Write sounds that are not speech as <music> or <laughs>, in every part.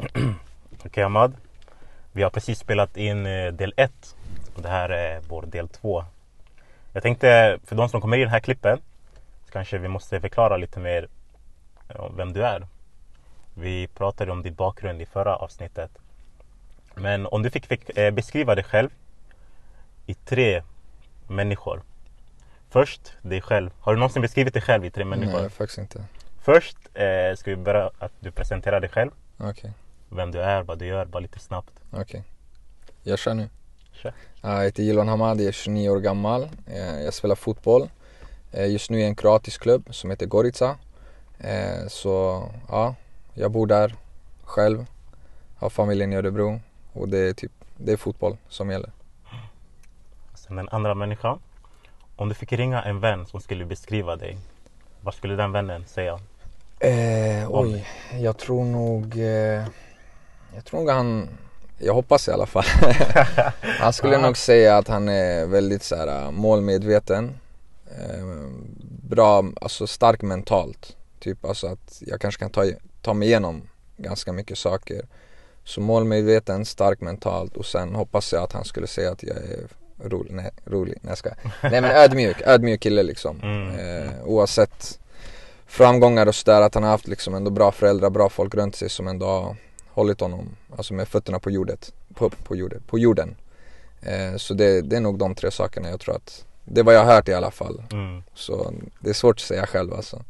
Okej okay, <clears throat> Ahmad. Vi har precis spelat in eh, del 1 och det här är vår del 2. Jag tänkte för de som kommer i den här klippen så kanske vi måste förklara lite mer vem du är. Vi pratade om din bakgrund i förra avsnittet. Men om du fick, fick eh, beskriva dig själv i tre människor. Först dig själv. Har du någonsin beskrivit dig själv i tre människor? Nej, faktiskt inte. Först eh, ska vi börja att du presenterar dig själv. Okej. Okay. Vem du är, vad du gör, bara lite snabbt. Okej. Okay. Jag kör nu. Kör. Jag heter Jilon Hamad, jag är 29 år gammal. Eh, jag spelar fotboll. Eh, just nu i en kroatisk klubb som heter Gorica. Eh, så ja, jag bor där själv. Har familjen i Örebro. Och det är typ, det är fotboll som gäller. Sen den andra människan. Om du fick ringa en vän som skulle beskriva dig. Vad skulle den vännen säga? Eh, oj, jag tror nog... Eh, jag tror nog han... Jag hoppas i alla fall. <laughs> han skulle nog säga att han är väldigt så här, målmedveten. Eh, bra, alltså stark mentalt. Typ alltså att jag kanske kan ta, ta mig igenom ganska mycket saker. Så målmedveten, stark mentalt och sen hoppas jag att han skulle säga att jag är rolig, nej, rolig, nej jag ska. Nej men ödmjuk, <laughs> ödmjuk kille liksom. Mm. Eh, oavsett framgångar och sådär, att han har haft liksom ändå bra föräldrar, bra folk runt sig som ändå hållit honom, alltså med fötterna på jordet, på, på, jordet, på jorden. Eh, så det, det är nog de tre sakerna jag tror att, det är vad jag har hört i alla fall. Mm. Så det är svårt att säga själv alltså.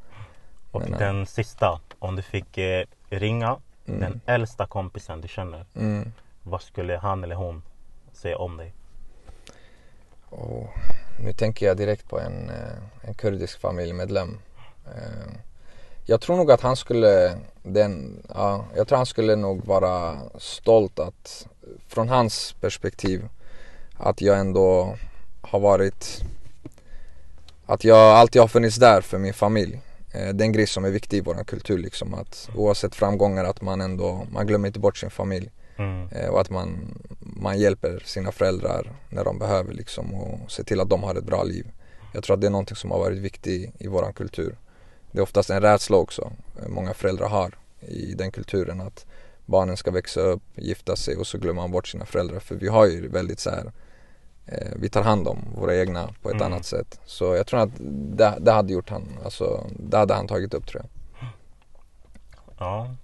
Och Men, den sista, om du fick eh, ringa mm. den äldsta kompisen du känner. Mm. Vad skulle han eller hon säga om dig? Oh, nu tänker jag direkt på en, eh, en kurdisk familjemedlem. Eh, jag tror nog att han skulle, den, ja, jag tror han skulle nog vara stolt att från hans perspektiv att jag ändå har varit, att jag alltid har funnits där för min familj. Eh, det är en grej som är viktig i vår kultur liksom att oavsett framgångar att man ändå, man glömmer inte bort sin familj. Mm. Eh, och att man, man hjälper sina föräldrar när de behöver liksom och ser till att de har ett bra liv. Jag tror att det är någonting som har varit viktigt i vår kultur. Det är oftast en rädsla också eh, många föräldrar har i den kulturen att barnen ska växa upp, gifta sig och så glömmer man bort sina föräldrar. För vi har ju väldigt så här, eh, vi tar hand om våra egna på ett mm. annat sätt. Så jag tror att det, det, hade gjort han, alltså det hade han tagit upp tror jag. Ja.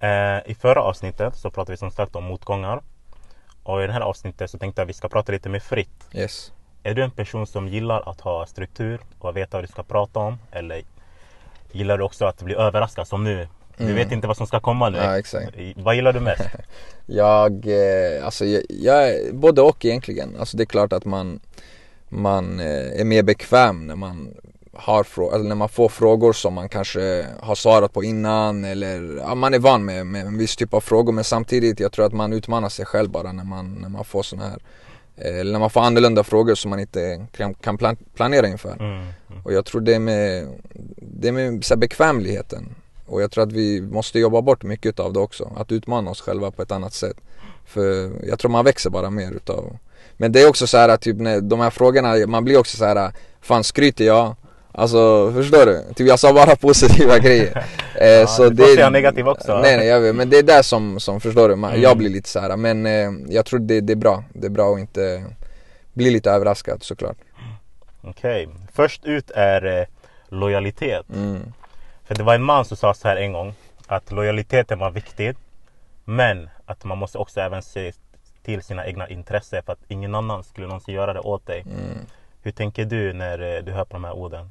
Eh, I förra avsnittet så pratade vi som sagt om motgångar. Och i det här avsnittet så tänkte jag att vi ska prata lite mer fritt. Yes. Är du en person som gillar att ha struktur och veta vad du ska prata om? Eller gillar du också att bli överraskad som nu? Du mm. vet inte vad som ska komma nu. Ja, exakt. Vad gillar du mest? <laughs> jag, eh, alltså jag, jag, både och egentligen. Alltså det är klart att man, man eh, är mer bekväm när man har eller när man får frågor som man kanske har svarat på innan eller ja, man är van med, med en viss typ av frågor men samtidigt jag tror att man utmanar sig själv bara när man, när man får sådana här eller när man får annorlunda frågor som man inte kan, kan plan, planera inför. Mm, mm. Och jag tror det är med, det är med så bekvämligheten och jag tror att vi måste jobba bort mycket av det också. Att utmana oss själva på ett annat sätt. För jag tror man växer bara mer utav Men det är också så här att typ när de här frågorna, man blir också så här Fan skryter jag? Alltså förstår du? Typ jag sa bara <laughs> positiva grejer <laughs> eh, ja, så Du får säga negativ också Nej nej jag vet, men det är där som, som förstår du, man, mm. jag blir lite så här. men eh, jag tror det, det är bra Det är bra att inte bli lite överraskad såklart Okej, okay. först ut är eh, lojalitet mm. För det var en man som sa så här en gång att lojaliteten var viktig men att man måste också även se till sina egna intressen för att ingen annan skulle någonsin göra det åt dig. Mm. Hur tänker du när eh, du hör på de här orden?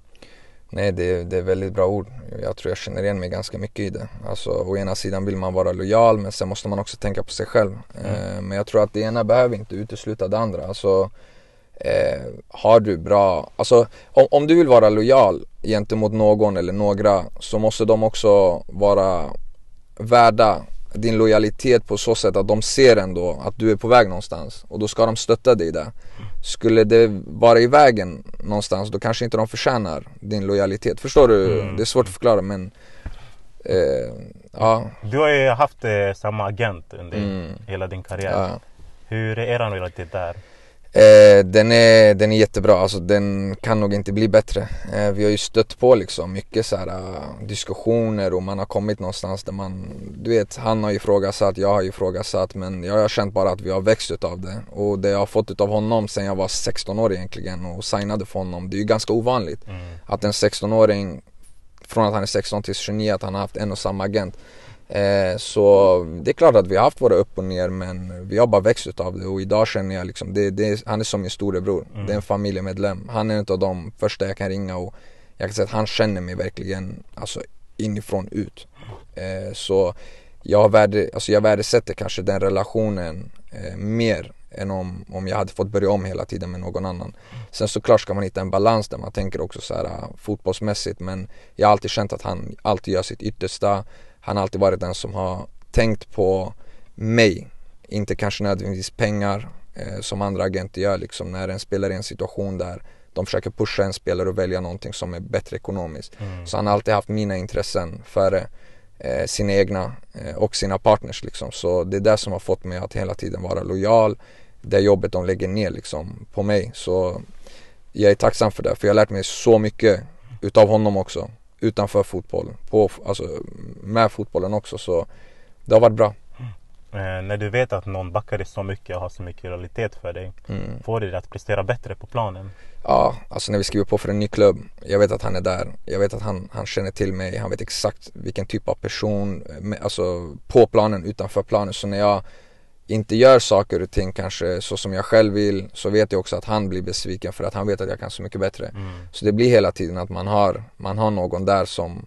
Nej, det är, det är väldigt bra ord. Jag tror jag känner igen mig ganska mycket i det. Alltså, å ena sidan vill man vara lojal men sen måste man också tänka på sig själv. Mm. Eh, men jag tror att det ena behöver inte utesluta det andra. Alltså, eh, har du bra, alltså om, om du vill vara lojal gentemot någon eller några så måste de också vara värda din lojalitet på så sätt att de ser ändå att du är på väg någonstans och då ska de stötta dig där. Skulle det vara i vägen någonstans då kanske inte de förtjänar din lojalitet. Förstår du? Mm. Det är svårt att förklara men eh, ja. Du har ju haft eh, samma agent under mm. hela din karriär. Ja. Hur är er lojalitet där? Eh, den, är, den är jättebra, alltså den kan nog inte bli bättre. Eh, vi har ju stött på liksom mycket så här, uh, diskussioner och man har kommit någonstans där man, du vet, han har ifrågasatt, jag har ifrågasatt men jag har känt bara att vi har växt utav det. Och det jag har fått utav honom sen jag var 16 år egentligen och signade för honom, det är ju ganska ovanligt. Mm. Att en 16-åring, från att han är 16 till 29, att han har haft en och samma agent. Eh, så det är klart att vi har haft våra upp och ner men vi har bara växt utav det och idag känner jag liksom, det, det, han är som min storebror. Mm. Det är en familjemedlem. Han är en av de första jag kan ringa och jag kan säga att han känner mig verkligen alltså, inifrån ut. Eh, så jag, värde, alltså jag värdesätter kanske den relationen eh, mer än om, om jag hade fått börja om hela tiden med någon annan. Sen såklart ska man hitta en balans där man tänker också så här fotbollsmässigt men jag har alltid känt att han alltid gör sitt yttersta han har alltid varit den som har tänkt på mig. Inte kanske nödvändigtvis pengar eh, som andra agenter gör liksom när en spelare är i en situation där de försöker pusha en spelare och välja någonting som är bättre ekonomiskt. Mm. Så han har alltid haft mina intressen före eh, sina egna eh, och sina partners liksom. Så det är det som har fått mig att hela tiden vara lojal. Det jobbet de lägger ner liksom på mig. Så jag är tacksam för det för jag har lärt mig så mycket utav honom också utanför fotboll, på, alltså med fotbollen också så det har varit bra. Mm. när du vet att någon backar dig så mycket och har så mycket lojalitet för dig, mm. får det dig att prestera bättre på planen? Ja, alltså när vi skriver på för en ny klubb, jag vet att han är där, jag vet att han, han känner till mig, han vet exakt vilken typ av person, alltså på planen, utanför planen. Så när jag inte gör saker och ting kanske så som jag själv vill så vet jag också att han blir besviken för att han vet att jag kan så mycket bättre. Mm. Så det blir hela tiden att man har, man har någon där som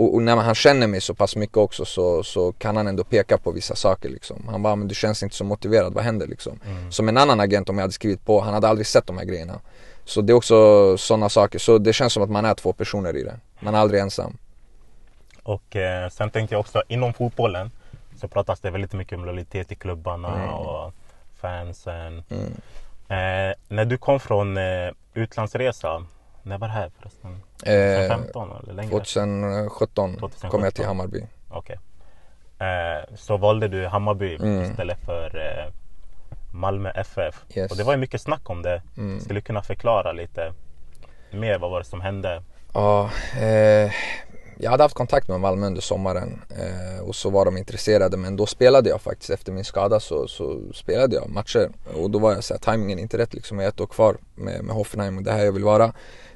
och, och när han känner mig så pass mycket också så, så kan han ändå peka på vissa saker liksom. Han bara, men du känns inte så motiverad, vad händer liksom? Mm. Som en annan agent om jag hade skrivit på, han hade aldrig sett de här grejerna. Så det är också sådana saker, så det känns som att man är två personer i det. Man är aldrig ensam. Och eh, sen tänkte jag också inom fotbollen så pratas det väldigt mycket om lojalitet i klubbarna mm. och fansen. Mm. Eh, när du kom från eh, utlandsresa, när var det här förresten? 2015 eh, eller längre? 2017, 2017 kom jag till Hammarby. Okej. Okay. Eh, så valde du Hammarby mm. istället för eh, Malmö FF. Yes. Och det var ju mycket snack om det. Mm. Skulle du kunna förklara lite mer vad var det som hände? Ja, jag hade haft kontakt med Malmö under sommaren eh, och så var de intresserade men då spelade jag faktiskt efter min skada så, så spelade jag matcher och då var jag såhär, tajmingen är inte rätt liksom, jag är ett år kvar med, med Hoffenheim och det här jag vill vara.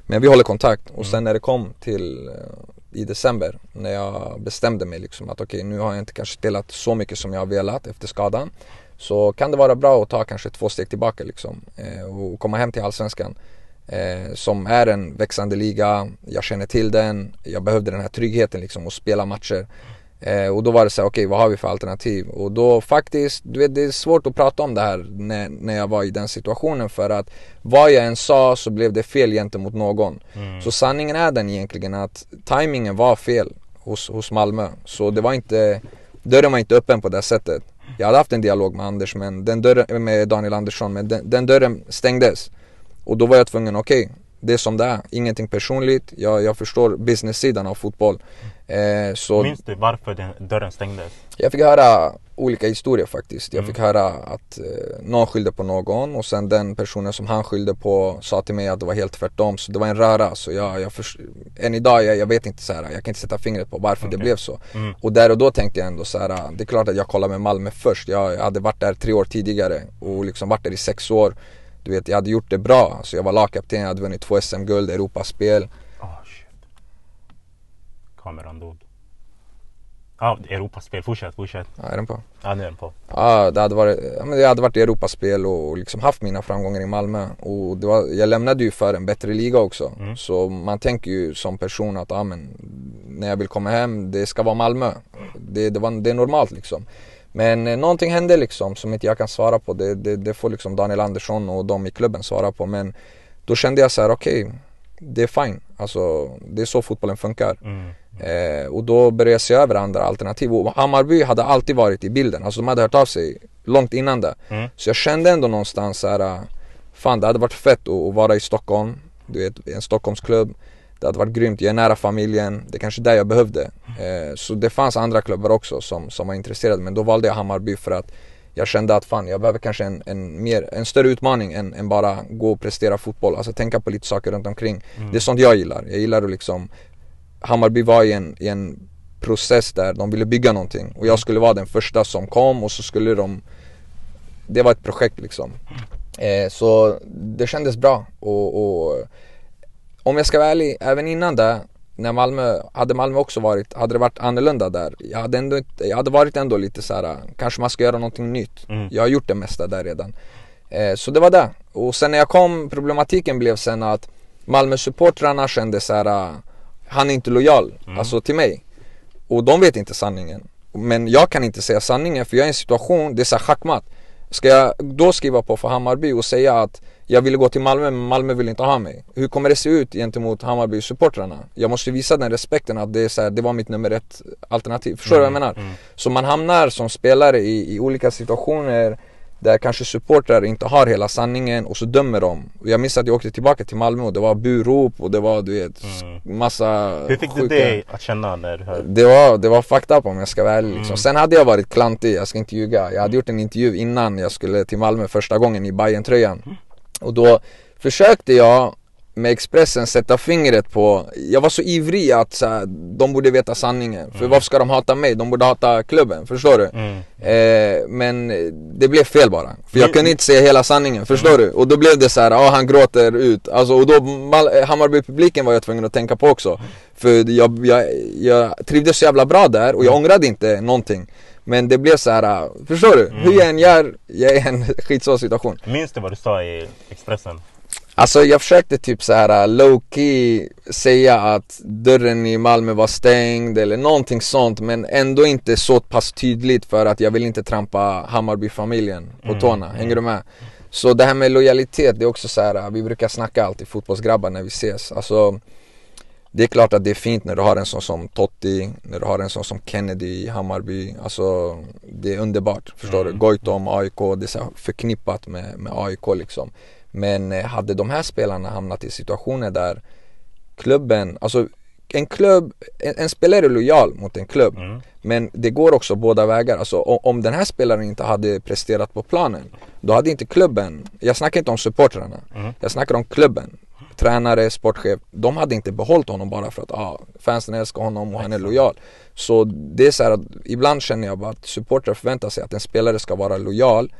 Men vi håller kontakt och sen mm. när det kom till eh, i december när jag bestämde mig liksom att okej okay, nu har jag inte kanske spelat så mycket som jag har velat efter skadan så kan det vara bra att ta kanske två steg tillbaka liksom eh, och komma hem till Allsvenskan eh, som är en växande liga. Jag känner till den, jag behövde den här tryggheten liksom och spela matcher. Eh, och då var det så okej okay, vad har vi för alternativ? Och då faktiskt, du vet det är svårt att prata om det här när, när jag var i den situationen för att vad jag än sa så blev det fel gentemot någon. Mm. Så sanningen är den egentligen att tajmingen var fel hos, hos Malmö. Så det var inte, dörren var inte öppen på det sättet. Jag hade haft en dialog med Anders men den dörren, med Daniel Andersson men den, den dörren stängdes. Och då var jag tvungen, okej, okay, det är som det är. Ingenting personligt. Jag, jag förstår business-sidan av fotboll. Eh, så Minns du varför den dörren stängdes? Jag fick höra olika historier faktiskt. Jag mm. fick höra att eh, någon skyllde på någon och sen den personen som han skyllde på sa till mig att det var helt tvärtom. Så det var en röra. Så jag, jag för, än idag, jag, jag vet inte så här, jag kan inte sätta fingret på varför okay. det blev så. Mm. Och där och då tänkte jag ändå så här, det är klart att jag kollar med Malmö först. Jag, jag hade varit där tre år tidigare och liksom varit där i sex år. Du vet, jag hade gjort det bra. Alltså jag var lagkapten, jag hade vunnit två SM-guld, Europaspel. Oh, shit. Kameran dog. Ja, ah, Europaspel. Fortsätt, fortsätt. Ja, är den på? Ja, nu är den på. Ja, det hade varit, ja, men jag hade varit i Europaspel och liksom haft mina framgångar i Malmö. Och det var, jag lämnade ju för en bättre liga också. Mm. Så man tänker ju som person att, ja men när jag vill komma hem, det ska vara Malmö. Det, det, var, det är normalt liksom. Men eh, någonting hände liksom som inte jag kan svara på. Det, det, det, får liksom Daniel Andersson och de i klubben svara på. Men då kände jag så här: okej, okay, det är fine. Alltså, det är så fotbollen funkar. Mm. Eh, och då började jag se över andra alternativ. Och Hammarby hade alltid varit i bilden. Alltså de hade hört av sig långt innan det. Mm. Så jag kände ändå någonstans så här, fan det hade varit fett att, att vara i Stockholm. Du vet, en Stockholmsklubb. Det hade varit grymt, jag är nära familjen. Det är kanske det jag behövde. Eh, så det fanns andra klubbar också som, som var intresserade men då valde jag Hammarby för att jag kände att fan jag behöver kanske en, en, mer, en större utmaning än, än bara gå och prestera fotboll. Alltså tänka på lite saker runt omkring. Mm. Det är sånt jag gillar. Jag gillar att liksom Hammarby var i en, i en process där de ville bygga någonting och jag skulle vara den första som kom och så skulle de Det var ett projekt liksom. Eh, så det kändes bra och, och om jag ska vara ärlig, även innan det när Malmö, hade Malmö också varit, hade det varit annorlunda där Jag hade, ändå, jag hade varit ändå lite så här, kanske man ska göra någonting nytt. Mm. Jag har gjort det mesta där redan. Eh, Så det var det, och sen när jag kom, problematiken blev sen att Malmö-supportrarna kände så här, han är inte lojal, mm. alltså till mig. Och de vet inte sanningen. Men jag kan inte säga sanningen för jag är i en situation, det är så schackmatt Ska jag då skriva på för Hammarby och säga att jag ville gå till Malmö men Malmö vill inte ha mig. Hur kommer det se ut gentemot Hammarby-supportrarna? Jag måste visa den respekten att det, är så här, det var mitt nummer ett alternativ. Förstår du mm, vad jag mm, menar? Mm. Så man hamnar som spelare i, i olika situationer där kanske supportrar inte har hela sanningen och så dömer de. Jag minns att jag åkte tillbaka till Malmö och det var burop och det var du vet mm. massa Hur fick du det att känna när du hörde? Det var, det var fucked up om jag ska vara ärlig liksom. mm. Sen hade jag varit klantig, jag ska inte ljuga. Jag hade gjort en intervju innan jag skulle till Malmö första gången i bayern tröjan mm. Och då försökte jag med Expressen sätta fingret på, jag var så ivrig att så här, de borde veta sanningen. För mm. varför ska de hata mig? De borde hata klubben, förstår du? Mm. Eh, men det blev fel bara. För jag kunde inte säga hela sanningen, förstår mm. du? Och då blev det så här, ja han gråter ut. Alltså, och då Hammarby-publiken var jag tvungen att tänka på också. För jag, jag, jag trivdes så jävla bra där och jag mm. ångrade inte någonting. Men det blev så här, förstår du? Mm. Hur jag än gör, jag är i en <laughs> skitsvår situation. Minns du vad du sa i Expressen? Alltså jag försökte typ så här low key säga att dörren i Malmö var stängd eller någonting sånt men ändå inte så pass tydligt för att jag vill inte trampa Hammarby-familjen på mm. tårna, hänger mm. du med? Så det här med lojalitet, det är också så här, vi brukar snacka alltid fotbollsgrabbar när vi ses Alltså det är klart att det är fint när du har en sån som Totti, när du har en sån som Kennedy i Hammarby. Alltså det är underbart, förstår mm. du? Goitom, AIK, det är förknippat med, med AIK liksom. Men eh, hade de här spelarna hamnat i situationer där klubben, alltså en klubb, en, en spelare är lojal mot en klubb mm. Men det går också båda vägar, alltså om den här spelaren inte hade presterat på planen Då hade inte klubben, jag snackar inte om supportrarna mm. Jag snackar om klubben Tränare, sportchef, de hade inte behållit honom bara för att ah, fansen älskar honom och han är lojal Så det är så att ibland känner jag bara att supportrar förväntar sig att en spelare ska vara lojal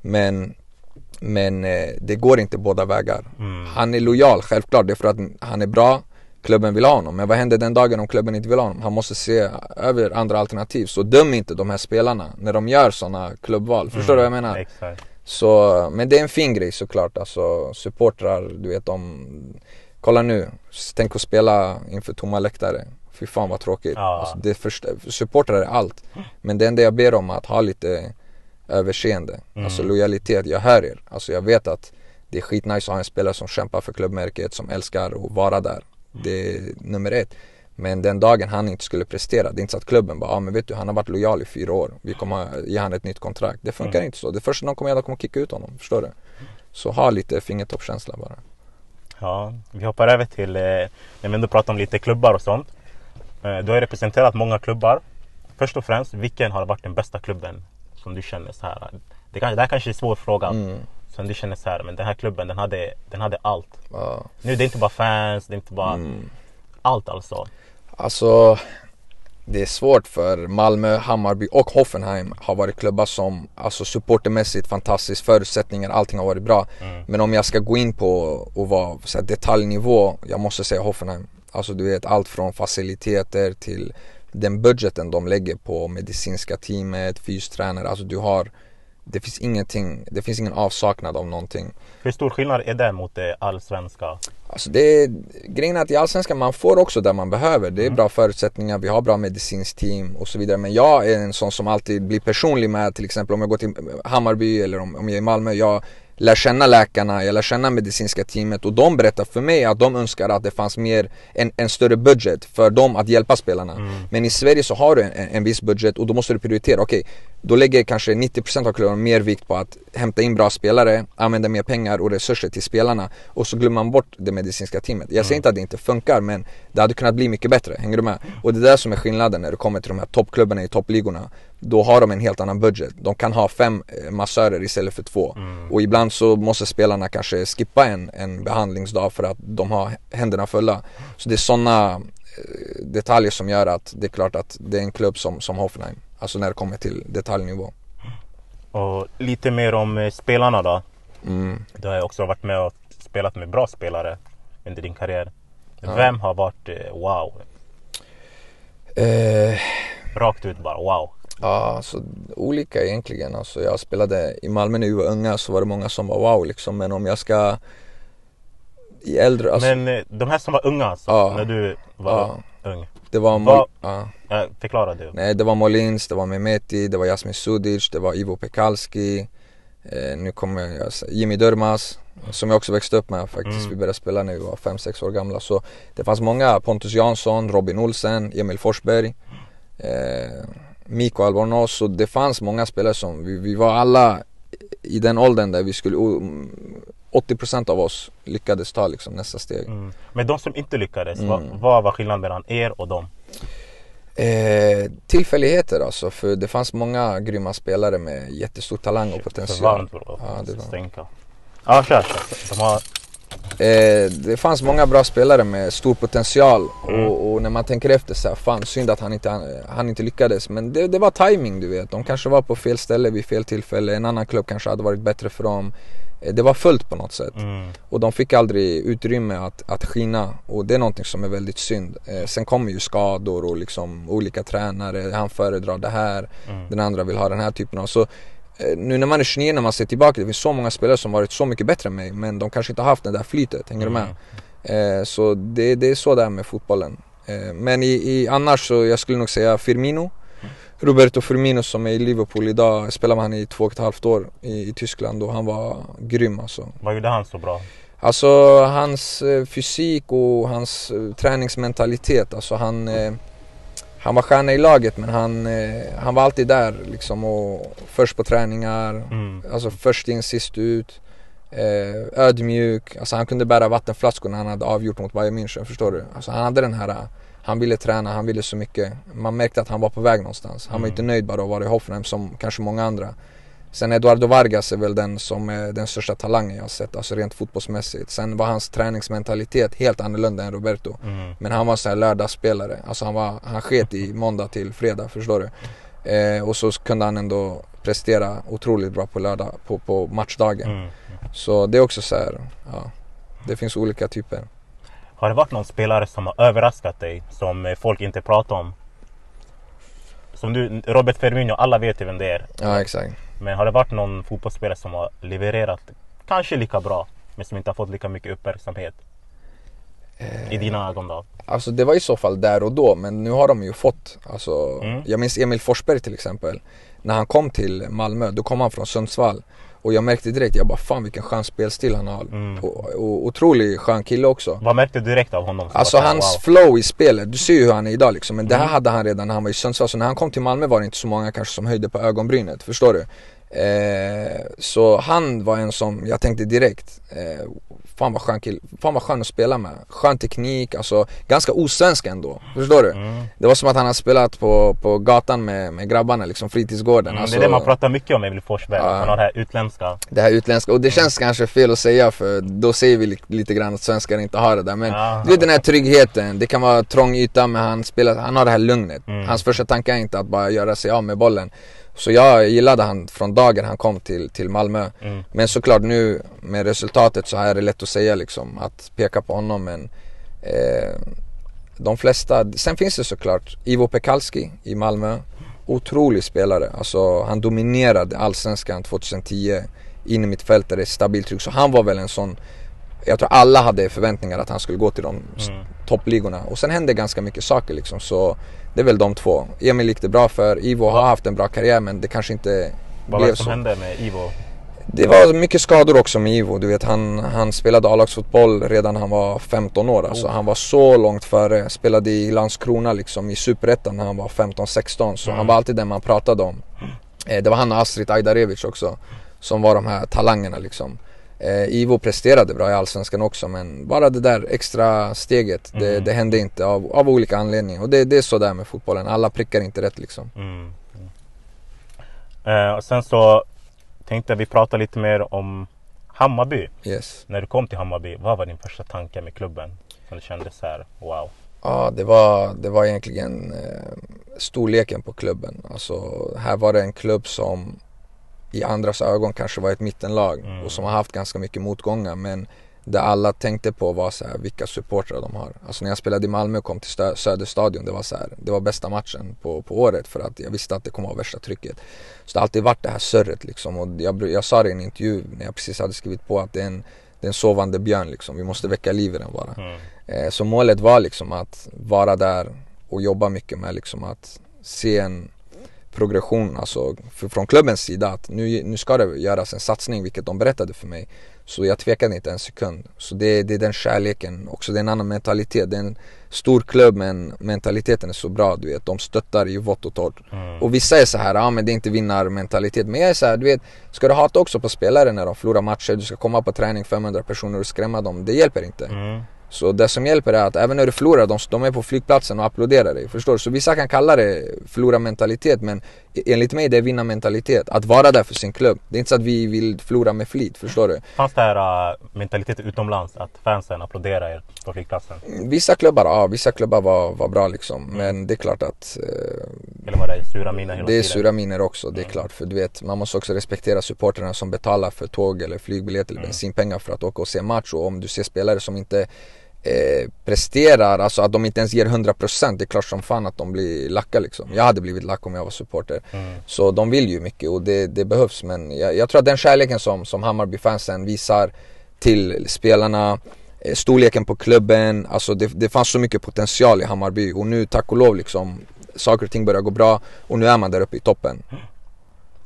Men men eh, det går inte båda vägar. Mm. Han är lojal, självklart. Det är för att han är bra, klubben vill ha honom. Men vad händer den dagen om klubben inte vill ha honom? Han måste se över andra alternativ. Så döm inte de här spelarna när de gör sådana klubbval. Förstår du vad jag menar? Exakt. Så, men det är en fin grej såklart. Alltså supportrar, du vet de Kolla nu, tänk att spela inför tomma läktare. Fy fan vad tråkigt. Ja. Alltså, det första, supportrar är allt. Men det enda jag ber om är att ha lite överseende, mm. alltså lojalitet. Jag hör er. Alltså jag vet att det är skitnice att ha en spelare som kämpar för klubbmärket, som älskar att vara där. Det är nummer ett. Men den dagen han inte skulle prestera, det är inte så att klubben bara, ja ah, men vet du han har varit lojal i fyra år, vi kommer ge han ett nytt kontrakt. Det funkar mm. inte så. Det första de kommer göra, de kommer kicka ut honom. Förstår du? Så ha lite fingertoppskänsla bara. Ja, vi hoppar över till, eh, när vi ändå pratar om lite klubbar och sånt. Eh, du har representerat många klubbar. Först och främst, vilken har varit den bästa klubben som du känner så här? Det, kan, det här kanske är en svår fråga. Mm. Som du känner så här, men den här klubben den hade, den hade allt. Ja. Nu det är inte bara fans, det är inte bara mm. allt alltså. Alltså det är svårt för Malmö, Hammarby och Hoffenheim har varit klubbar som alltså supportermässigt fantastiskt, förutsättningar, allting har varit bra. Mm. Men om jag ska gå in på och vara så här, detaljnivå, jag måste säga Hoffenheim. Alltså du vet allt från faciliteter till den budgeten de lägger på medicinska teamet, fystränare, alltså du har det finns ingenting, det finns ingen avsaknad av någonting. Hur stor skillnad är det mot det allsvenska? Alltså det är, grejen är att i allsvenskan man får också det man behöver. Det är mm. bra förutsättningar, vi har bra medicinskt team och så vidare. Men jag är en sån som alltid blir personlig med till exempel om jag går till Hammarby eller om, om jag är i Malmö. Jag lär känna läkarna, jag lär känna medicinska teamet och de berättar för mig att de önskar att det fanns mer, en, en större budget för dem att hjälpa spelarna. Mm. Men i Sverige så har du en, en viss budget och då måste du prioritera. Okej, okay, då lägger kanske 90% av klubben mer vikt på att hämta in bra spelare, använda mer pengar och resurser till spelarna och så glömmer man bort det medicinska teamet. Jag säger inte att det inte funkar men det hade kunnat bli mycket bättre, hänger du med? Och det är det som är skillnaden när det kommer till de här toppklubbarna i toppligorna. Då har de en helt annan budget. De kan ha fem eh, massörer istället för två. Mm. Och ibland så måste spelarna kanske skippa en, en behandlingsdag för att de har händerna fulla. Så det är sådana eh, detaljer som gör att det är klart att det är en klubb som, som Hoffenheim. Alltså när det kommer till detaljnivå. Och lite mer om eh, spelarna då. Mm. Du har också varit med och spelat med bra spelare under din karriär. Ja. Vem har varit eh, wow? Eh, Rakt ut bara wow. ja, alltså olika egentligen. Alltså, jag spelade i Malmö när vi var unga så var det många som var wow liksom. Men om jag ska i äldre, alltså, Men eh, de här som var unga alltså, Ja. när du var Ja. ung. Det var Mol- ja. Ja, förklara du. Nej, det var Molins, det var Mehmeti, det var Jasmin Sudic, det var Ivo Pekalski eh, Nu kommer jag Jimmy Durmaz Som jag också växte upp med faktiskt. Mm. Vi började spela när vi var 5-6 år gamla. Så det fanns många, Pontus Jansson, Robin Olsen, Emil Forsberg eh, Mikko Albornoz. Så det fanns många spelare som, vi, vi var alla i den åldern där vi skulle, 80% av oss lyckades ta liksom nästa steg. Mm. Men de som inte lyckades, Mm. vad, vad var skillnaden mellan er och dem? Eh, tillfälligheter alltså, för det fanns många grymma spelare med jättestor talang och För potential. varmt bro. Ja, det var- Stänka. Ja, kör. kör. De har... Eh, det fanns många bra spelare med stor potential Mm. och, och när man tänker efter så här, fan synd att han inte, han inte lyckades. Men det, det var timing du vet. De kanske var på fel ställe vid fel tillfälle. En annan klubb kanske hade varit bättre för dem. Eh, det var fullt på något sätt. Mm. Och de fick aldrig utrymme att, att skina och det är någonting som är väldigt synd. Eh, sen kommer ju skador och liksom olika tränare, han föredrar det här, Mm. den andra vill ha den här typen av. Så eh, nu när man är 29 när man ser tillbaka, det finns så många spelare som varit så mycket bättre än mig men de kanske inte har haft det där flytet, hänger du med? Mm. Eh, så det, det är så det är med fotbollen. Eh, men i, i, annars så jag skulle nog säga Firmino. Roberto Firmino som är i Liverpool idag, spelade med han i två och ett halvt år i, i Tyskland och han var grym alltså. Vad gjorde han så bra? Alltså hans eh, fysik och hans eh, träningsmentalitet, alltså han eh, Han var stjärna i laget men han, eh, han var alltid där liksom och först på träningar, Mm. alltså först in sist ut eh, Ödmjuk, alltså han kunde bära vattenflaskor när han hade avgjort mot Bayern München, förstår du? Alltså han hade den här han ville träna, han ville så mycket. Man märkte att han var på väg någonstans. Han var Mm. inte nöjd bara att vara i Hoffenheim som kanske många andra. Sen Eduardo Vargas är väl den som är den största talangen jag har sett, alltså rent fotbollsmässigt. Sen var hans träningsmentalitet helt annorlunda än Roberto. Mm. Men han var så här lördagsspelare, alltså han, var, han sket i måndag till fredag, förstår du? Eh, och så kunde han ändå prestera otroligt bra på lördag, på, på matchdagen. Mm. Så det är också så här, ja. Det finns olika typer. Har det varit någon spelare som har överraskat dig som eh, folk inte pratar om? Som du, Robert Firmino, alla vet ju vem det är. Ja exakt. Men har det varit någon fotbollsspelare som har levererat kanske lika bra men som inte har fått lika mycket uppmärksamhet? I dina ögon då? Alltså det var i så fall där och då men nu har de ju fått, alltså Mm. jag minns Emil Forsberg till exempel. När han kom till Malmö, då kom han från Sundsvall. Och jag märkte direkt, jag bara fan vilken skön spelstil han har. Mm. Och, och otroligt skön kille också. Vad märkte du direkt av honom? Alltså här, hans wow? flow i spelet, du ser ju hur han är idag liksom. Men det här Mm. hade han redan när han var i Sundsvall. Så när han kom till Malmö var det inte så många kanske som höjde på ögonbrynet, förstår du? Eh, så han var en som jag tänkte direkt, eh, fan vad skön kille, fan vad skön att spela med. Skön teknik, alltså ganska osvensk ändå, förstår du? Mm. Det var som att han har spelat på, på gatan med, med grabbarna liksom, fritidsgården. Mm, alltså, det är det man pratar mycket om Emil Forsberg, Ja. han har det här utländska. det här utländska, och det känns kanske fel att säga för då säger vi li- lite grann att svenskar inte har det där men Ja. du vet den här tryggheten, det kan vara trång yta men han spelar, han har det här lugnet. Mm. Hans första tanke är inte att bara göra sig av med bollen. Så jag gillade han från dagen han kom till, till Malmö. Mm. Men såklart nu med resultatet så är det lätt att säga liksom, att peka på honom men eh, de flesta, sen finns det såklart Ivo Pekalski i Malmö. Otrolig spelare, alltså han dominerade allsvenskan 2010 in i mitt fält där det är stabilt tryck. Så han var väl en sån, jag tror alla hade förväntningar att han skulle gå till de Mm. toppligorna. Och sen hände ganska mycket saker liksom så det är väl de två. Emil gick det bra för, Ivo har haft en bra karriär men det kanske inte Vad var blev det som så. hände med Ivo? Det var mycket skador också med Ivo. Du vet, han, han spelade A-lagsfotboll redan när han var 15 år. Alltså, Oh. Han var så långt före. Spelade i Landskrona liksom, i Superettan när han var 15-16. Så Mm. han var alltid den man pratade om. Eh, det var han och Astrid Ajdarevic också som var de här talangerna liksom. Eh, Ivo presterade bra i Allsvenskan också men bara det där extra steget mm. det, det, hände inte av, av olika anledningar. Och det, det är så där med fotbollen, alla prickar inte rätt liksom. Mm. Eh, och sen så tänkte vi prata lite mer om Hammarby. Yes. När du kom till Hammarby, vad var din första tanke med klubben? Som du kände så här, wow? Ja, det var, det var egentligen eh, storleken på klubben. Alltså, här var det en klubb som i andras ögon kanske var ett mittenlag mm. och som har haft ganska mycket motgångar men det alla tänkte på var så här, vilka supportrar de har. Alltså när jag spelade i Malmö och kom till Söderstadion, det var så här, det var bästa matchen på, på året för att jag visste att det kommer vara värsta trycket. Så det har alltid varit det här surret liksom och jag, jag sa det i en intervju när jag precis hade skrivit på att det är en, det är en sovande björn liksom, vi måste väcka liv i den bara. Mm. Eh, så målet var liksom att vara där och jobba mycket med liksom att se en progression alltså från klubbens sida att nu, nu ska det göras en satsning vilket de berättade för mig. Så jag tvekade inte en sekund. Så det, det är den kärleken också, det är en annan mentalitet. Det är en stor klubb men mentaliteten är så bra du vet. De stöttar i vått och torrt. Mm. Och vissa är så här, ja men det är inte vinnarmentalitet. Men jag är så här, du vet, ska du hata också på spelare när de förlorar matcher, du ska komma på träning 500 personer och skrämma dem. Det hjälper inte. Mm. Så det som hjälper är att även när du förlorar, de, de är på flygplatsen och applåderar dig. Förstår du? Så vissa kan kalla det förlora-mentalitet men enligt mig det är vinna-mentalitet. Att vara där för sin klubb. Det är inte så att vi vill förlora med flit, förstår du? Fanns det här uh, mentalitet utomlands? Att fansen applåderar er på flygplatsen? Vissa klubbar, ja. Vissa klubbar var, var bra liksom. Mm. Men det är klart att... Uh, Eller var det sura miner hela Det är sura miner också, det är mm. klart. För du vet, man måste också respektera supporterna som betalar för tåg eller flygbiljett eller mm. bensinpengar för att åka och se match. Och om du ser spelare som inte eh, presterar, alltså att de inte ens ger 100% Det är klart som fan att de blir lacka liksom. Jag hade blivit lack om jag var supporter. Mm. Så de vill ju mycket och det, det behövs. Men jag, jag, tror att den kärleken som, som Hammarby-fansen visar till spelarna, eh, storleken på klubben, alltså det, det fanns så mycket potential i Hammarby och nu tack och lov liksom saker och ting börjar gå bra och nu är man där uppe i toppen.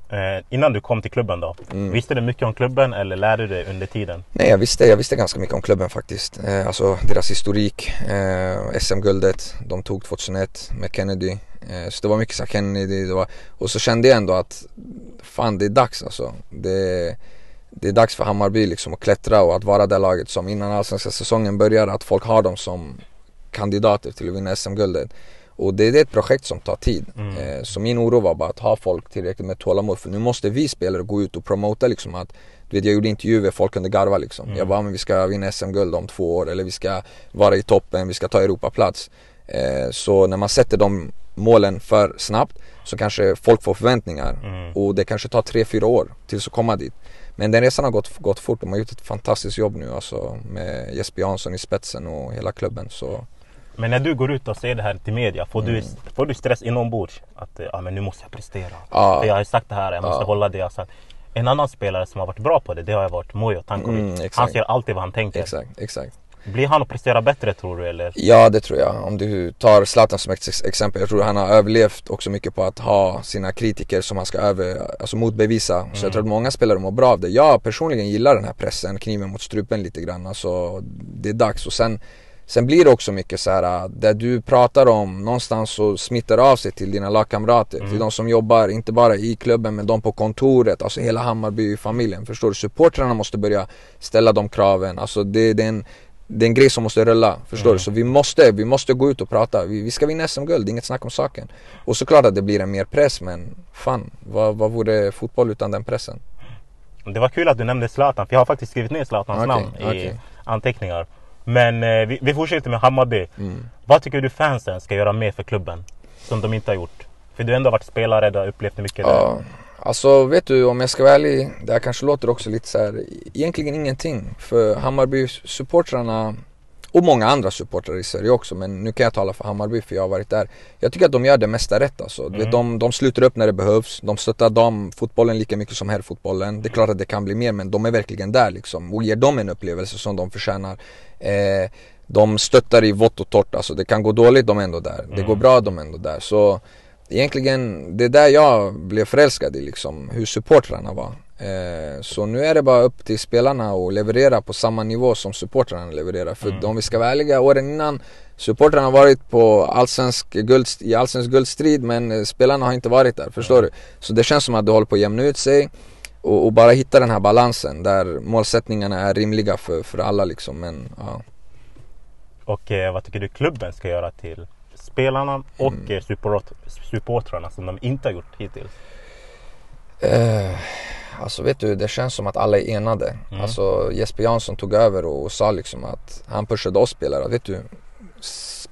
Eh, innan du kom till klubben då, mm. visste du mycket om klubben eller lärde du dig under tiden? Nej jag visste, jag visste ganska mycket om klubben faktiskt. Eh, alltså deras historik, eh, SM-guldet de tog 2001 med Kennedy. Eh, så det var mycket så Kennedy, det var, och så kände jag ändå att fan det är dags alltså. Det, det är dags för Hammarby liksom att klättra och att vara det laget som innan allsvenska säsongen börjar, att folk har dem som kandidater till att vinna SM-guldet. Och det, det, är ett projekt som tar tid. Mm. Eh, så min oro var bara att ha folk tillräckligt med tålamod för nu måste vi spelare gå ut och promota liksom att du vet, jag gjorde intervjuer, folk kunde garva liksom. Mm. Jag bara, men vi ska vinna SM-guld om två år eller vi ska vara i toppen, vi ska ta Europaplats. Eh, så när man sätter de målen för snabbt så kanske folk får förväntningar mm. och det kanske tar tre fyra år tills att komma dit. Men den resan har gått, gått fort, de har gjort ett fantastiskt jobb nu alltså med Jesper Jansson i spetsen och hela klubben. Så men när du går ut och säger det här till media, får, mm. du, får du stress inombords? Att ja, men nu måste jag prestera. Ja. För jag har sagt det här, jag måste ja. hålla det jag sagt. En annan spelare som har varit bra på det, det har varit Mujo Tankovic. Mm, han ser alltid vad han tänker. Exakt, exakt. Blir han att prestera bättre tror du eller? Ja det tror jag. Om du tar Zlatan som exempel. Jag tror han har överlevt också mycket på att ha sina kritiker som han ska över, alltså motbevisa. Mm. Så jag mm. tror att många spelare mår bra av det. Jag personligen gillar den här pressen, kniven mot strupen lite grann. Alltså det är dags och sen Sen blir det också mycket så här, äh, där du pratar om någonstans så smittar av sig till dina lagkamrater. Mm. Till de som jobbar, inte bara i klubben men de på kontoret, alltså hela Hammarby-familjen. Förstår du? Supportrarna måste börja ställa de kraven. Alltså det, det, är, en, det är en grej som måste rulla. Förstår mm. du? Så vi måste, vi måste gå ut och prata. Vi, vi ska vinna SM-guld, inget snack om saken. Och såklart att det blir en mer press men fan, vad, vad vore fotboll utan den pressen? Det var kul att du nämnde Zlatan, för jag har faktiskt skrivit ner Zlatans okay, namn i okay. anteckningar. Men eh, vi, vi fortsätter med Hammarby. Mm. Vad tycker du fansen ska göra mer för klubben? Som de inte har gjort. För du har ändå varit spelare, du har upplevt mycket ja, Alltså vet du, om jag ska vara ärlig, det här kanske låter också lite så här, egentligen ingenting. För Hammarby-supportrarna och många andra supportrar i Sverige också men nu kan jag tala för Hammarby för jag har varit där. Jag tycker att de gör det mesta rätt alltså. Mm. De, de sluter upp när det behövs, de stöttar damfotbollen lika mycket som herrfotbollen. Det är klart att det kan bli mer men de är verkligen där liksom och ger dem en upplevelse som de förtjänar. Eh, de stöttar i vått och torrt, alltså det kan gå dåligt, de är ändå där. Det går mm. bra, de är ändå där. Så egentligen, det är där jag blev förälskad i liksom, hur supportrarna var. Eh, så nu är det bara upp till spelarna att leverera på samma nivå som supportrarna levererar. För Mm. om vi ska vara ärliga, åren innan supportrarna har varit på allsvensk guld, i allsvensk guldstrid men eh, spelarna har inte varit där, förstår du? Så det känns som att det håller på att jämna ut sig och, och bara hitta den här balansen där målsättningarna är rimliga för, för alla liksom. Men, ja. Och eh, vad tycker du klubben ska göra till spelarna och Mm. eh, support, supportrarna som de inte har gjort hittills? Eh, alltså vet du, det känns som att alla är enade. Mm. Alltså Jesper Jansson tog över och, och sa liksom att han pushade oss spelare. Vet du,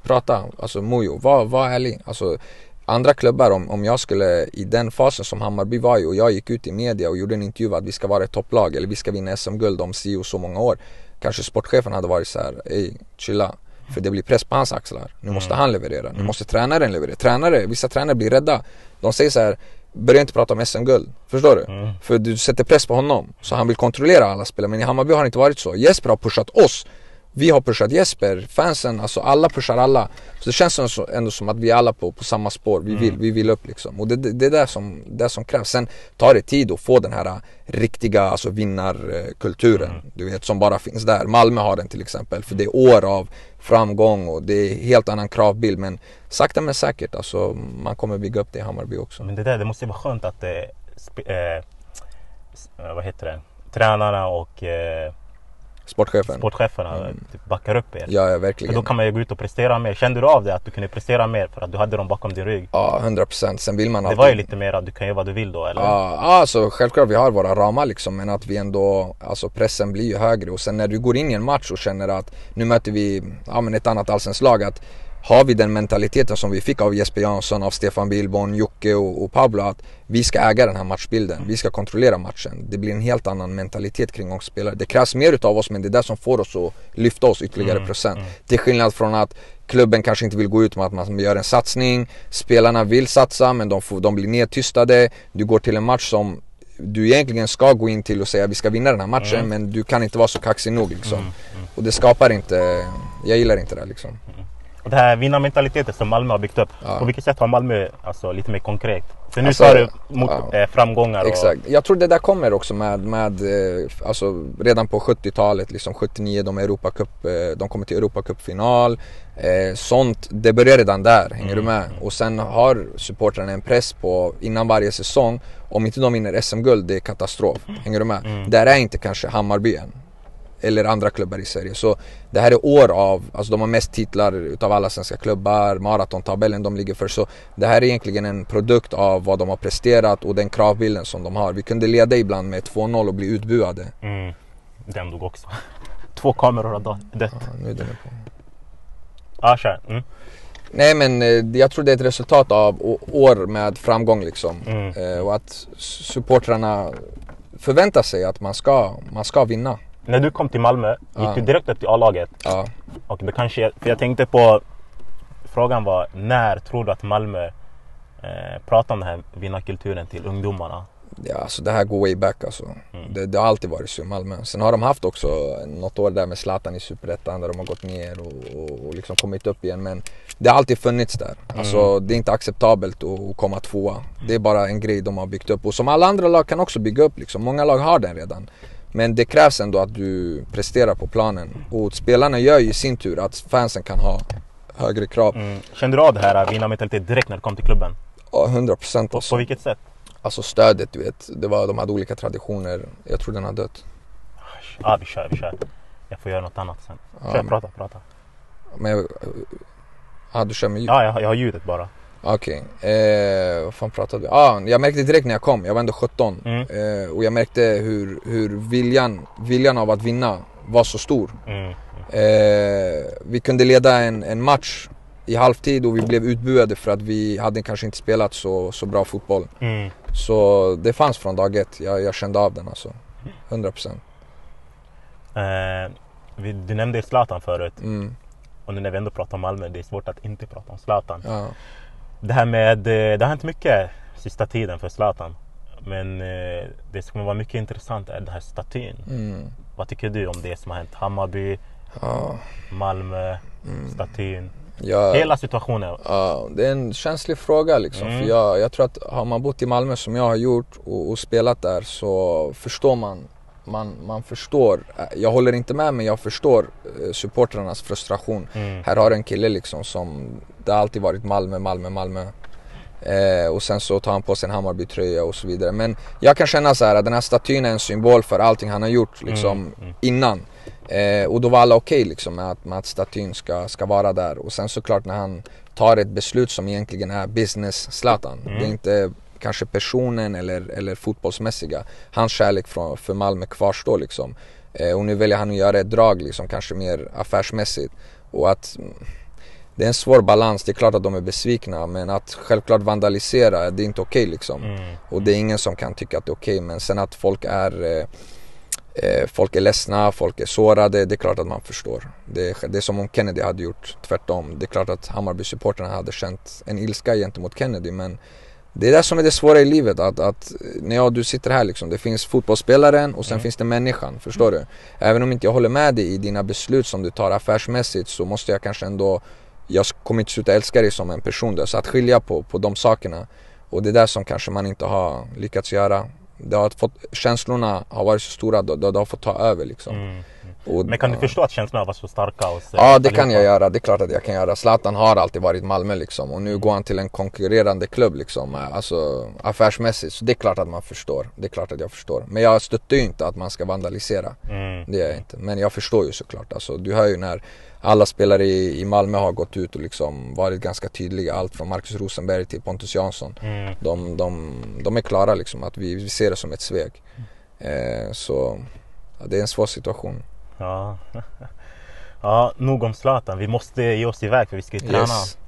prata, alltså Mojo, var, var ärlig. Alltså andra klubbar, om, om jag skulle i den fasen som Hammarby var i och jag gick ut i media och gjorde en intervju att vi ska vara ett topplag eller vi ska vinna SM-guld om si och så många år. Kanske sportchefen hade varit så här, ej chilla. För det blir press på hans axlar. Nu måste Mm. han leverera. Nu Mm. måste tränaren leverera. Tränare, vissa tränare blir rädda. De säger så här, börja inte prata om SM-guld. Förstår du? Mm. För du sätter press på honom. Så han vill kontrollera alla spelare. Men i Hammarby har det inte varit så. Jesper har pushat oss. Vi har pushat Jesper, fansen, alltså alla pushar alla. Så det känns ändå, som att vi är alla på, på samma spår. Vi vill, Mm. vi vill upp liksom. Och det, det, det är det som, det som krävs. Sen tar det tid att få den här äh, riktiga alltså vinnarkulturen. Mm. Du vet, som bara finns där. Malmö har den till exempel. För det är år av framgång och det är helt annan kravbild. Men sakta men säkert, alltså man kommer bygga upp det i Hammarby också. Men det där, det måste ju vara skönt att eh, sp- eh, vad heter det? tränarna och eh, Sportchefen. sportcheferna Mm. typ backar upp er. Ja, ja För verkligen. då kan man ju gå ut och prestera mer. Kände du av det? Att du kunde prestera mer för att du hade dem bakom din rygg? Ja, 100 procent. Sen vill man Det alltid... var ju lite mer att du kan göra vad du vill då eller? Ja, ja, alltså självklart vi har våra ramar liksom men att vi ändå, alltså pressen blir ju högre och sen när du går in i en match och känner att nu möter vi, ja men ett annat allsvenskt lag att har vi den mentaliteten som vi fick av Jesper Jansson, av Stefan Billborn, Jocke och, och Pablo att vi ska äga den här matchbilden, vi ska kontrollera matchen. Det blir en helt annan mentalitet kring oss spelare. Det krävs mer utav oss men det är det som får oss att lyfta oss ytterligare Mm, procent. mm. Till skillnad från att klubben kanske inte vill gå ut med att man gör en satsning, spelarna vill satsa men de, får, de blir nedtystade. Du går till en match som du egentligen ska gå in till och säga vi ska vinna den här matchen Mm. men du kan inte vara så kaxig nog liksom. Mm, mm. Och det skapar inte, jag gillar inte det liksom. Och det här vinnarmentaliteten som Malmö har byggt upp. Ja. På vilket sätt har Malmö alltså, lite mer konkret? För nu Alltså, sa du mot ja. eh, framgångar. Och, Exakt. Jag tror det där kommer också med, med eh, alltså redan på 70-talet, liksom 79, de, Europacup, eh, de kommer till Europacupfinal. Eh, sånt, det börjar redan där, hänger Mm. du med? Och sen har supportrarna en press på, innan varje säsong, om inte de vinner SM-guld, det är katastrof. Hänger du med? Mm. Där är inte kanske Hammarby än. Eller andra klubbar i Sverige. Så det här är år av, alltså de har mest titlar utav alla svenska klubbar, maratontabellen de ligger för. Så det här är egentligen en produkt av vad de har presterat och den kravbilden som de har. Vi kunde leda ibland med 2-0 och bli utbuade. Mm. Den dog också. <laughs> Två kameror har dött. Ja, nu är den på. Ja, kör. Mm. Nej men eh, jag tror det är ett resultat av år med framgång liksom. Mm. Eh, och att supportrarna förväntar sig att man ska, man ska vinna. När du kom till Malmö, gick du direkt upp till A-laget? Ja. Och det kanske, för jag tänkte på, frågan var när tror du att Malmö eh, pratar om den här vinnarkulturen till ungdomarna? Ja, alltså det här går way back alltså. Mm. Det, det har alltid varit så i Malmö. Sen har de haft också något år där med Zlatan i Superettan där de har gått ner och, och, och liksom kommit upp igen. Men det har alltid funnits där. Alltså Mm. det är inte acceptabelt att, att komma tvåa. Det är bara en grej de har byggt upp. Och som alla andra lag kan också bygga upp liksom. Många lag har den redan. Men det krävs ändå att du presterar på planen. Och spelarna gör ju i sin tur att fansen kan ha högre krav. Mm. Kände du av det här vinnarmentalitet direkt när du kom till klubben? Ja, 100 procent På, alltså. på vilket sätt? Alltså stödet du vet. Det var, de hade olika traditioner. Jag tror den har dött. Ja, vi kör, vi kör. Jag får göra något annat sen. Ja, Kör, men- prata, prata. Men jag... Ja, du kör med ljud? Ja, jag, jag har ljudet bara. Okej, eh, vad fan pratade vi? Ah, jag märkte direkt när jag kom, jag var ändå 17 Mm. eh, och jag märkte hur, hur viljan, viljan av att vinna var så stor. Mm. Eh, vi kunde leda en, en match i halvtid och vi blev utbuade för att vi hade kanske inte spelat så, så bra fotboll. Mm. Så det fanns från dag ett, jag, jag kände av den alltså. 100% Eh, vi, du nämnde Zlatan förut mm, och nu när vi ändå pratar om Malmö, det är svårt att inte prata om Zlatan. ja. Det här med, eh, det har hänt mycket sista tiden för Zlatan. Men eh, det som kommer vara mycket intressant är den här statyn. Mm, Vad tycker du om det som har hänt? Hammarby, ja, Malmö, mm. statyn. Jag, Hela situationen. Ja, det är en känslig fråga liksom. Mm. För jag, jag tror att har man bott i Malmö som jag har gjort och, och spelat där så förstår man, man, man förstår. Jag håller inte med men jag förstår eh, supportrarnas frustration. Mm. Här har du en kille liksom som, det har alltid varit Malmö, Malmö, Malmö. Eh, och sen så tar han på sig en Hammarby-tröja och så vidare. Men jag kan känna så här att den här statyn är en symbol för allting han har gjort liksom Mm, mm. innan. Eh, och då var alla okej liksom med att, med att statyn ska, ska vara där. Och sen såklart när han tar ett beslut som egentligen är business Zlatan. Mm. Det är inte kanske personen eller, eller fotbollsmässiga. Hans kärlek för, för Malmö kvarstår liksom. Eh, och nu väljer han att göra ett drag liksom kanske mer affärsmässigt. Och att mm, det är en svår balans. Det är klart att de är besvikna men att självklart vandalisera, det är inte okej liksom. Mm. Och det är ingen som kan tycka att det är okej men sen att folk är eh, eh, Folk är ledsna, folk är sårade, det är klart att man förstår. Det är, det är som om Kennedy hade gjort tvärtom. Det är klart att Hammarby-supportrarna hade känt en ilska gentemot Kennedy men det är det som är det svåra i livet att, att när jag och du sitter här liksom, det finns fotbollsspelaren och sen Mm. finns det människan, förstår du? Även om inte jag håller med dig i dina beslut som du tar affärsmässigt så måste jag kanske ändå Jag kommer inte sluta älska dig som en person där, så att skilja på, på de sakerna och det är där som kanske man inte har lyckats göra det har fått, Känslorna har varit så stora, det, det har fått ta över liksom Mm. och, Men kan du förstå att känslorna var så starka hos eh, Ja det kan jag göra, det är klart att jag kan göra. Zlatan har alltid varit Malmö liksom och nu går han till en konkurrerande klubb liksom. Alltså affärsmässigt. Så det är klart att man förstår. Det är klart att jag förstår. Men jag stöttar ju inte att man ska vandalisera. Mm. Det gör jag inte. Men jag förstår ju såklart. Alltså, du hör ju när alla spelare i, i Malmö har gått ut och liksom varit ganska tydliga. Allt från Marcus Rosenberg till Pontus Jansson. Mm. De, de, de är klara liksom att vi, vi ser det som ett svek. Eh, så ja, det är en svår situation. Ja. <laughs> ja, nog om Zlatan. Vi måste ge oss iväg för vi ska ju träna. Yes.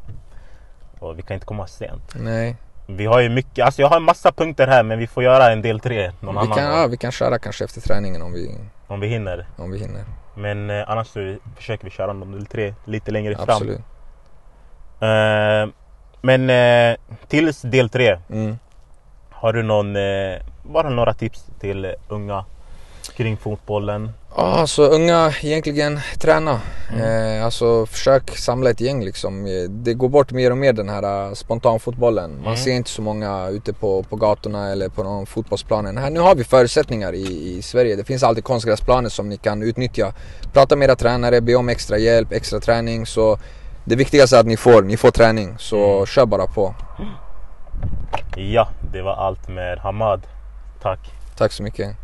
Och vi kan inte komma sent. Nej. Vi har ju mycket, alltså jag har en massa punkter här men vi får göra en del tre någon Vi annan kan, gång. ja, vi kan köra kanske efter träningen om vi, Om vi hinner. om vi hinner. Men eh, annars så försöker vi köra någon del tre lite längre fram. Absolut. Eh, men eh, tills del tre. Mm. Har du någon, eh, bara några tips till unga kring fotbollen? Ja, så unga egentligen träna. Mm. Eh, alltså försök samla ett gäng liksom. Eh, Det går bort mer och mer den här uh, spontanfotbollen. Man Mm. ser inte så många ute på, på gatorna eller på någon fotbollsplanen. Här, nu har vi förutsättningar i, i Sverige. Det finns alltid konstgräsplaner som ni kan utnyttja. Prata med era tränare, be om extra hjälp, extra träning. Så det viktigaste är att ni får, ni får träning. Så Mm. kör bara på. Ja, det var allt med Hamad. Tack. Tack så mycket.